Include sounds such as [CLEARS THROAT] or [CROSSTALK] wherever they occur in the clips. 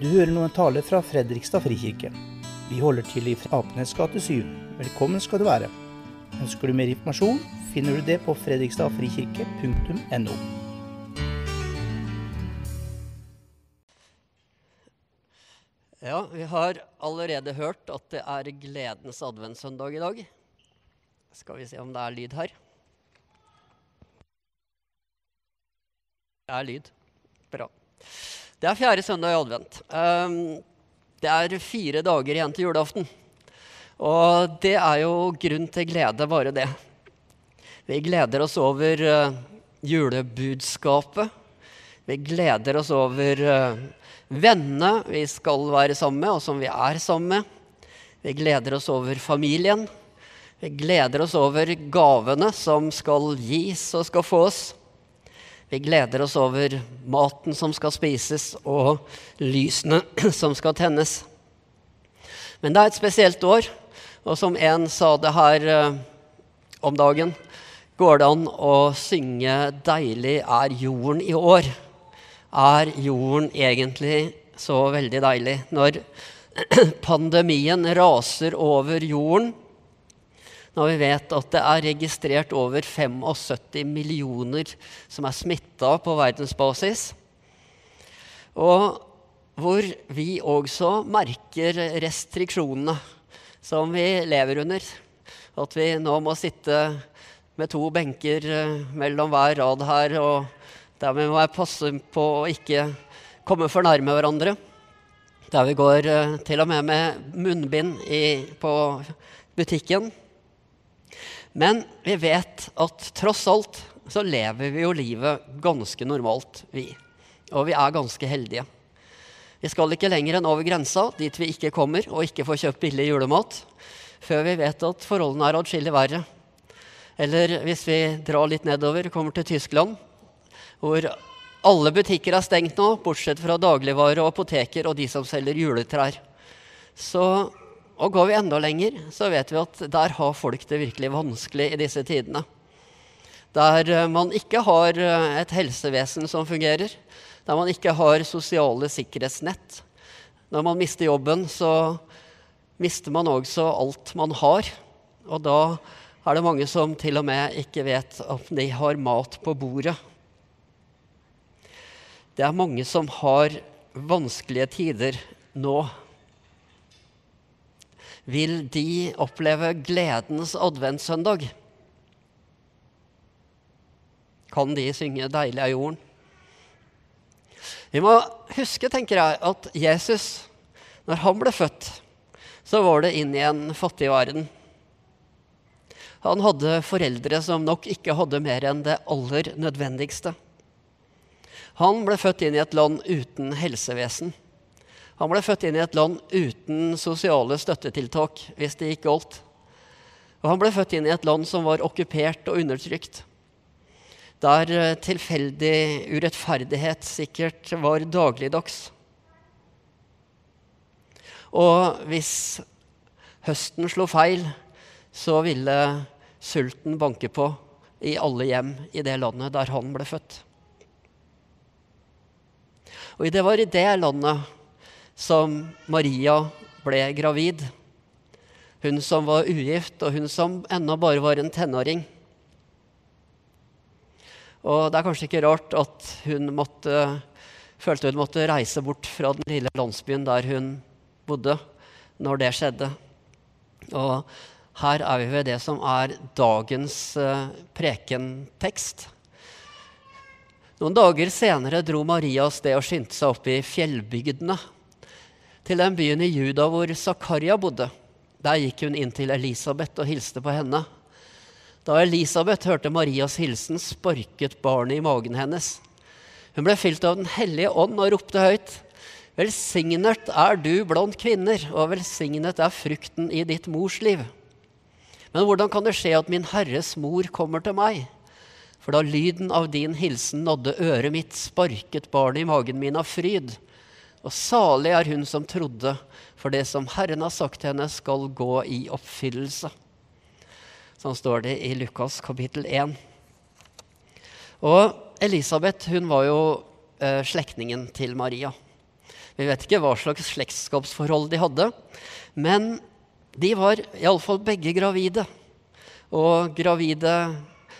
Du hører nå en tale fra Fredrikstad frikirke. Vi holder til i Apenes gate 7. Velkommen skal du være. Ønsker du mer informasjon, finner du det på fredrikstadfrikirke.no. Ja, vi har allerede hørt at det er gledens adventssøndag i dag. Skal vi se om det er lyd her. Det er lyd. Bra. Det er fjerde søndag i advent. Um, det er fire dager igjen til julaften. Og det er jo grunn til glede, bare det. Vi gleder oss over uh, julebudskapet. Vi gleder oss over uh, vennene vi skal være sammen med, og som vi er sammen med. Vi gleder oss over familien. Vi gleder oss over gavene som skal gis og skal fås. Vi gleder oss over maten som skal spises, og lysene [CLEARS THROAT] som skal tennes. Men det er et spesielt år, og som en sa det her eh, om dagen, går det an å synge 'Deilig er jorden i år'. Er jorden egentlig så veldig deilig? Når [CLEARS THROAT] pandemien raser over jorden, når vi vet at det er registrert over 75 millioner som er smitta på verdensbasis. Og hvor vi også merker restriksjonene som vi lever under. At vi nå må sitte med to benker eh, mellom hver rad her, og der vi må passe på å ikke komme for nærme hverandre. Der vi går eh, til og med med munnbind i, på butikken. Men vi vet at tross alt så lever vi jo livet ganske normalt, vi. Og vi er ganske heldige. Vi skal ikke lenger enn over grensa, dit vi ikke kommer og ikke får kjøpt billig julemat, før vi vet at forholdene er atskillig verre. Eller hvis vi drar litt nedover, kommer til Tyskland, hvor alle butikker er stengt nå, bortsett fra dagligvare og apoteker og de som selger juletrær. Så og går vi enda lenger, så vet vi at der har folk det virkelig vanskelig i disse tidene. Der eh, man ikke har eh, et helsevesen som fungerer, der man ikke har sosiale sikkerhetsnett. Når man mister jobben, så mister man også alt man har. Og da er det mange som til og med ikke vet om de har mat på bordet. Det er mange som har vanskelige tider nå vil de oppleve gledens adventssøndag. Kan de synge 'Deilig er jorden'? Vi må huske, tenker jeg, at Jesus, når han ble født, så var det inn i en fattig verden. Han hadde foreldre som nok ikke hadde mer enn det aller nødvendigste. Han ble født inn i et land uten helsevesen. Han ble født inn i et land uten sosiale støttetiltak, hvis det gikk galt. Og han ble født inn i et land som var okkupert og undertrykt. Der eh, tilfeldig urettferdighet sikkert var dagligdags. Og hvis høsten slo feil, så ville sulten banke på i alle hjem i det landet der han ble født. Og det var i det landet som Maria ble gravid. Hun som var ugift, og hun som ennå bare var en tenåring. Og det er kanskje ikke rart at hun måtte, følte hun måtte reise bort fra den lille landsbyen der hun bodde, når det skjedde. Og her er vi ved det som er dagens uh, prekentekst. Noen dager senere dro Maria av sted og skyndte seg opp i fjellbygdene til den byen i Juda hvor Zakaria bodde. Der gikk hun inn til Elisabeth og hilste på henne. Da Elisabeth hørte Marias hilsen, sparket barnet i magen hennes. Hun ble fylt av Den hellige ånd og ropte høyt. Velsignet er du blant kvinner, og velsignet er frukten i ditt mors liv. Men hvordan kan det skje at min Herres mor kommer til meg? For da lyden av din hilsen nådde øret mitt, sparket barnet i magen min av fryd. Og salig er hun som trodde, for det som Herren har sagt til henne, skal gå i oppfyllelse. Sånn står det i Lukas kapittel 1. Og Elisabeth hun var jo eh, slektningen til Maria. Vi vet ikke hva slags slektskapsforhold de hadde. Men de var iallfall begge gravide. Og gravide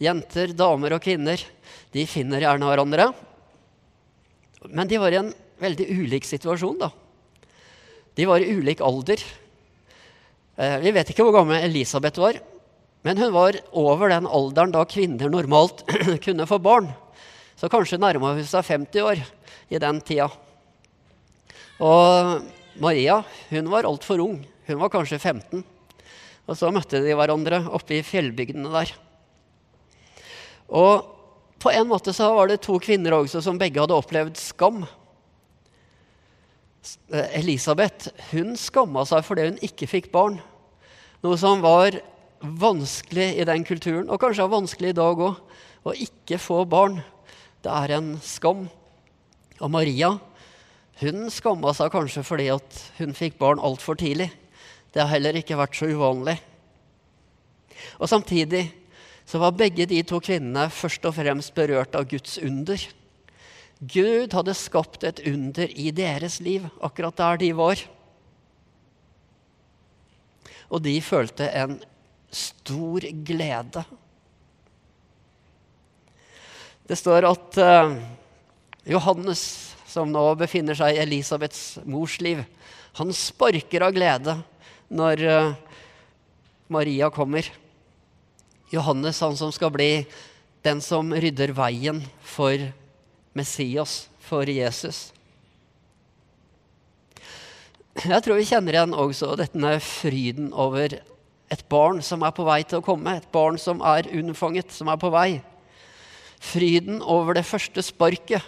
jenter, damer og kvinner, de finner gjerne hverandre. Men de var i en veldig ulik situasjon, da. De var i ulik alder. Eh, vi vet ikke hvor gammel Elisabeth var, men hun var over den alderen da kvinner normalt [CLEARS THROAT] kunne få barn. Så kanskje nærma hun seg 50 år i den tida. Og Maria hun var altfor ung. Hun var kanskje 15. Og så møtte de hverandre oppe i fjellbygdene der. Og på en måte så var det to kvinner også som begge hadde opplevd skam. Elisabeth hun skamma seg fordi hun ikke fikk barn. Noe som var vanskelig i den kulturen, og kanskje er vanskelig i dag òg. Å ikke få barn. Det er en skam. Og Maria hun skamma seg kanskje fordi hun fikk barn altfor tidlig. Det har heller ikke vært så uvanlig. Og Samtidig så var begge de to kvinnene først og fremst berørt av Guds under. Gud hadde skapt et under i deres liv, akkurat der de var. Og de følte en stor glede. Det står at uh, Johannes, som nå befinner seg i Elisabeths mors liv, han sparker av glede når uh, Maria kommer. Johannes, han som skal bli den som rydder veien for Messias, for Jesus. Jeg tror vi kjenner igjen også denne fryden over et barn som er på vei til å komme, et barn som er unnfanget, som er på vei. Fryden over det første sparket.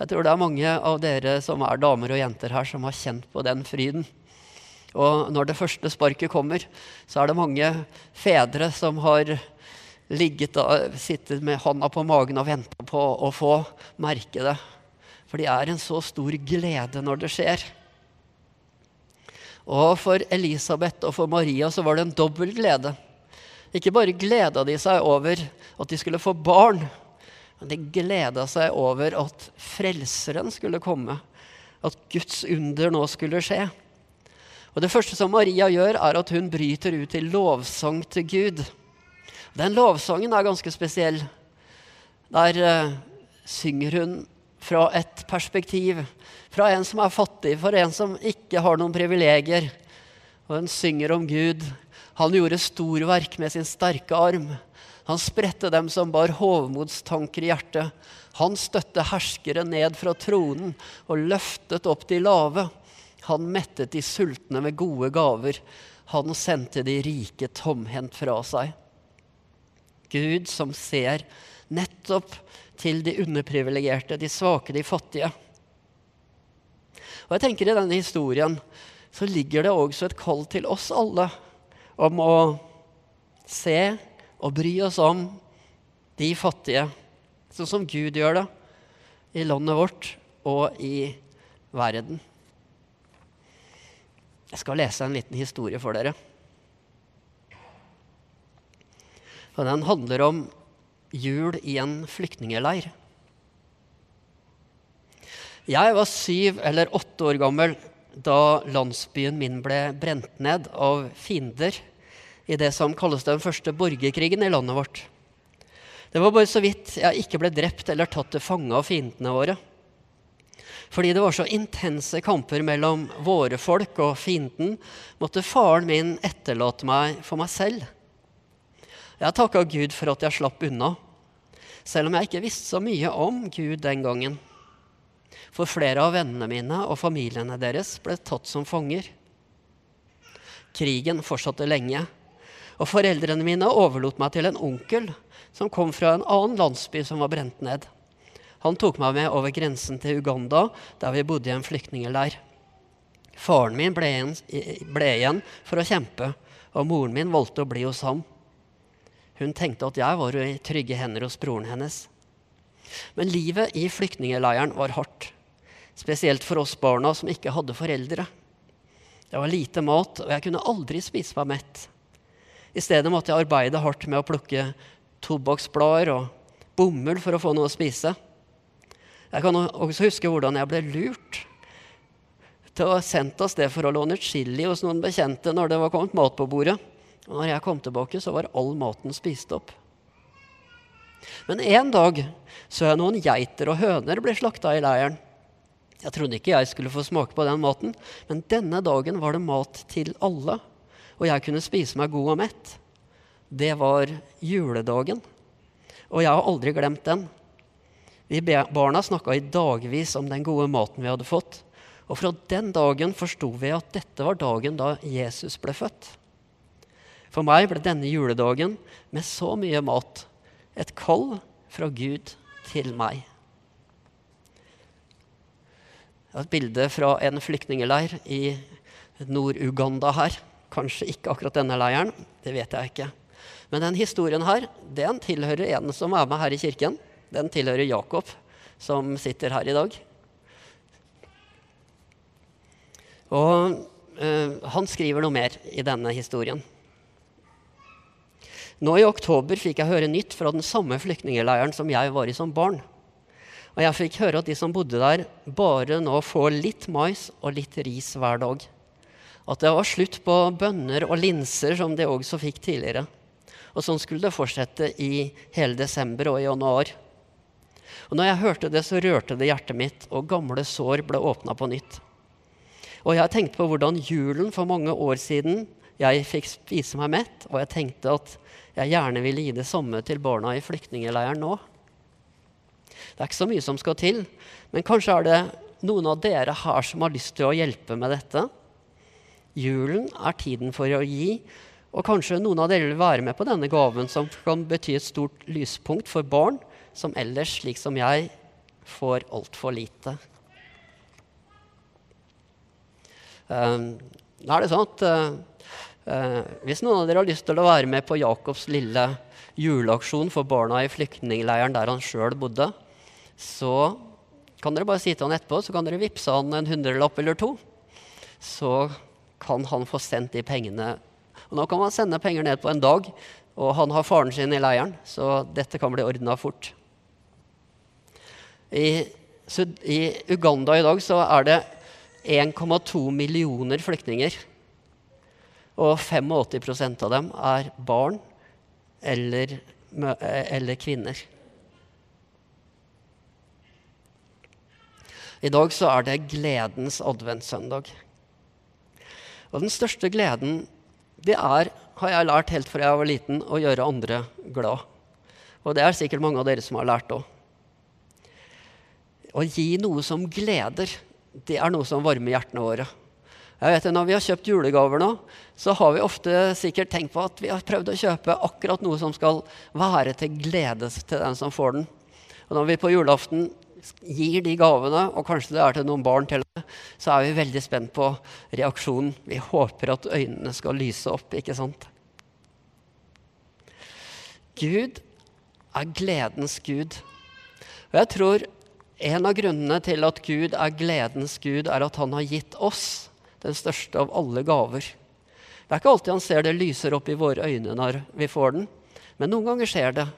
Jeg tror det er mange av dere som er damer og jenter her, som har kjent på den fryden. Og når det første sparket kommer, så er det mange fedre som har ligget og sittet med hånda på magen og venta på å få merke det. For det er en så stor glede når det skjer. Og for Elisabeth og for Maria så var det en dobbel glede. Ikke bare gleda de seg over at de skulle få barn, men de gleda seg over at Frelseren skulle komme. At Guds under nå skulle skje. Og Det første som Maria gjør, er at hun bryter ut i lovsang til Gud. Den lovsangen er ganske spesiell. Der uh, synger hun fra et perspektiv. Fra en som er fattig, for en som ikke har noen privilegier. Og hun synger om Gud. Han gjorde storverk med sin sterke arm. Han spredte dem som bar hovmodstanker i hjertet. Han støtte herskere ned fra tronen og løftet opp de lave. Han mettet de sultne med gode gaver. Han sendte de rike tomhendt fra seg. Gud som ser nettopp til de underprivilegerte, de svake, de fattige. Og jeg tenker I denne historien så ligger det også et kall til oss alle om å se og bry oss om de fattige, sånn som Gud gjør det i landet vårt og i verden. Jeg skal lese en liten historie for dere. Og den handler om jul i en flyktningeleir. Jeg var syv eller åtte år gammel da landsbyen min ble brent ned av fiender i det som kalles den første borgerkrigen i landet vårt. Det var bare så vidt jeg ikke ble drept eller tatt til fange av fiendene våre. Fordi det var så intense kamper mellom våre folk og fienden, måtte faren min etterlate meg for meg selv. Jeg takka Gud for at jeg slapp unna, selv om jeg ikke visste så mye om Gud den gangen. For flere av vennene mine og familiene deres ble tatt som fanger. Krigen fortsatte lenge, og foreldrene mine overlot meg til en onkel som kom fra en annen landsby som var brent ned. Han tok meg med over grensen til Uganda, der vi bodde i en flyktningleir. Faren min ble igjen, ble igjen for å kjempe, og moren min valgte å bli hos ham. Hun tenkte at jeg var i trygge hender hos broren hennes. Men livet i flyktningleiren var hardt, spesielt for oss barna som ikke hadde foreldre. Det var lite mat, og jeg kunne aldri spise meg mett. I stedet måtte jeg arbeide hardt med å plukke tobakksblader og bomull for å få noe å spise. Jeg kan også huske hvordan jeg ble lurt til å sendt av sted for å låne chili hos noen bekjente når det var kommet mat på bordet. Og når jeg kom tilbake, så var all maten spist opp. Men en dag så jeg noen geiter og høner bli slakta i leiren. Jeg trodde ikke jeg skulle få smake på den maten, men denne dagen var det mat til alle, og jeg kunne spise meg god og mett. Det var juledagen, og jeg har aldri glemt den. Vi barna snakka i dagvis om den gode maten vi hadde fått, og fra den dagen forsto vi at dette var dagen da Jesus ble født. For meg ble denne juledagen med så mye mat et kall fra Gud til meg. Et bilde fra en flyktningleir i Nord-Uganda her. Kanskje ikke akkurat denne leiren, det vet jeg ikke. Men den historien her, den tilhører en som er med her i kirken. Den tilhører Jakob, som sitter her i dag. Og øh, han skriver noe mer i denne historien. Nå i oktober fikk jeg høre nytt fra den samme flyktningleiren som jeg var i som barn. Og jeg fikk høre at de som bodde der, bare nå får litt mais og litt ris hver dag. At det var slutt på bønner og linser, som de også fikk tidligere. Og sånn skulle det fortsette i hele desember og i januar. Og når jeg hørte det, så rørte det hjertet mitt, og gamle sår ble åpna på nytt. Og jeg tenkte på hvordan julen for mange år siden jeg fikk spise meg mett, og jeg tenkte at jeg gjerne ville gi det samme til barna i flyktningleiren nå. Det er ikke så mye som skal til. Men kanskje er det noen av dere her som har lyst til å hjelpe med dette. Julen er tiden for å gi, og kanskje noen av dere vil være med på denne gaven, som kan bety et stort lyspunkt for barn som ellers, slik som jeg, får altfor lite. Um, da er det sånn at uh, uh, Hvis noen av dere har lyst til å være med på Jakobs lille juleaksjon for barna i flyktningleiren der han sjøl bodde, så kan dere bare si til han etterpå, så kan dere vippse han en hundrelapp eller to. Så kan han få sendt de pengene. Og nå kan man sende penger ned på en dag, og han har faren sin i leiren, så dette kan bli ordna fort. I, I, Uganda i dag så er det 1,2 millioner flyktninger. Og 85% av dem er barn eller, eller kvinner. I dag så er det gledens adventssøndag. Og den største gleden, det er, har jeg lært helt fra jeg var liten, å gjøre andre glad. Og det er sikkert mange av dere som har lært òg. Å gi noe som gleder, det er noe som varmer hjertene våre. Jeg vet Når vi har kjøpt julegaver nå, så har vi ofte sikkert tenkt på at vi har prøvd å kjøpe akkurat noe som skal være til glede til den som får den. Og når vi på julaften gir de gavene, og kanskje det er til noen barn til så er vi veldig spent på reaksjonen. Vi håper at øynene skal lyse opp, ikke sant? Gud er gledens gud. Og jeg tror en av grunnene til at Gud er gledens gud, er at han har gitt oss den største av alle gaver. Det er ikke alltid han ser det lyser opp i våre øyne når vi får den, men noen ganger skjer det.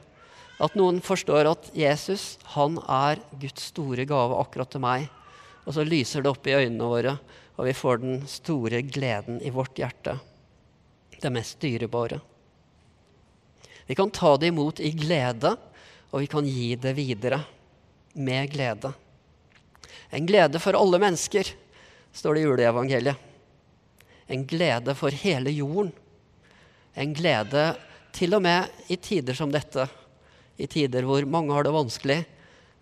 At noen forstår at Jesus han er Guds store gave akkurat til meg. Og så lyser det opp i øynene våre, og vi får den store gleden i vårt hjerte. Det mest dyrebare. Vi kan ta det imot i glede, og vi kan gi det videre med glede. En glede for alle mennesker, står det i juleevangeliet. En glede for hele jorden. En glede til og med i tider som dette i tider hvor mange har det vanskelig,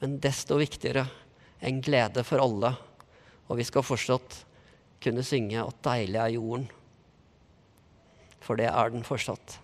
men desto viktigere en glede for alle. Og vi skal fortsatt kunne synge at deilig er jorden. For det er den fortsatt.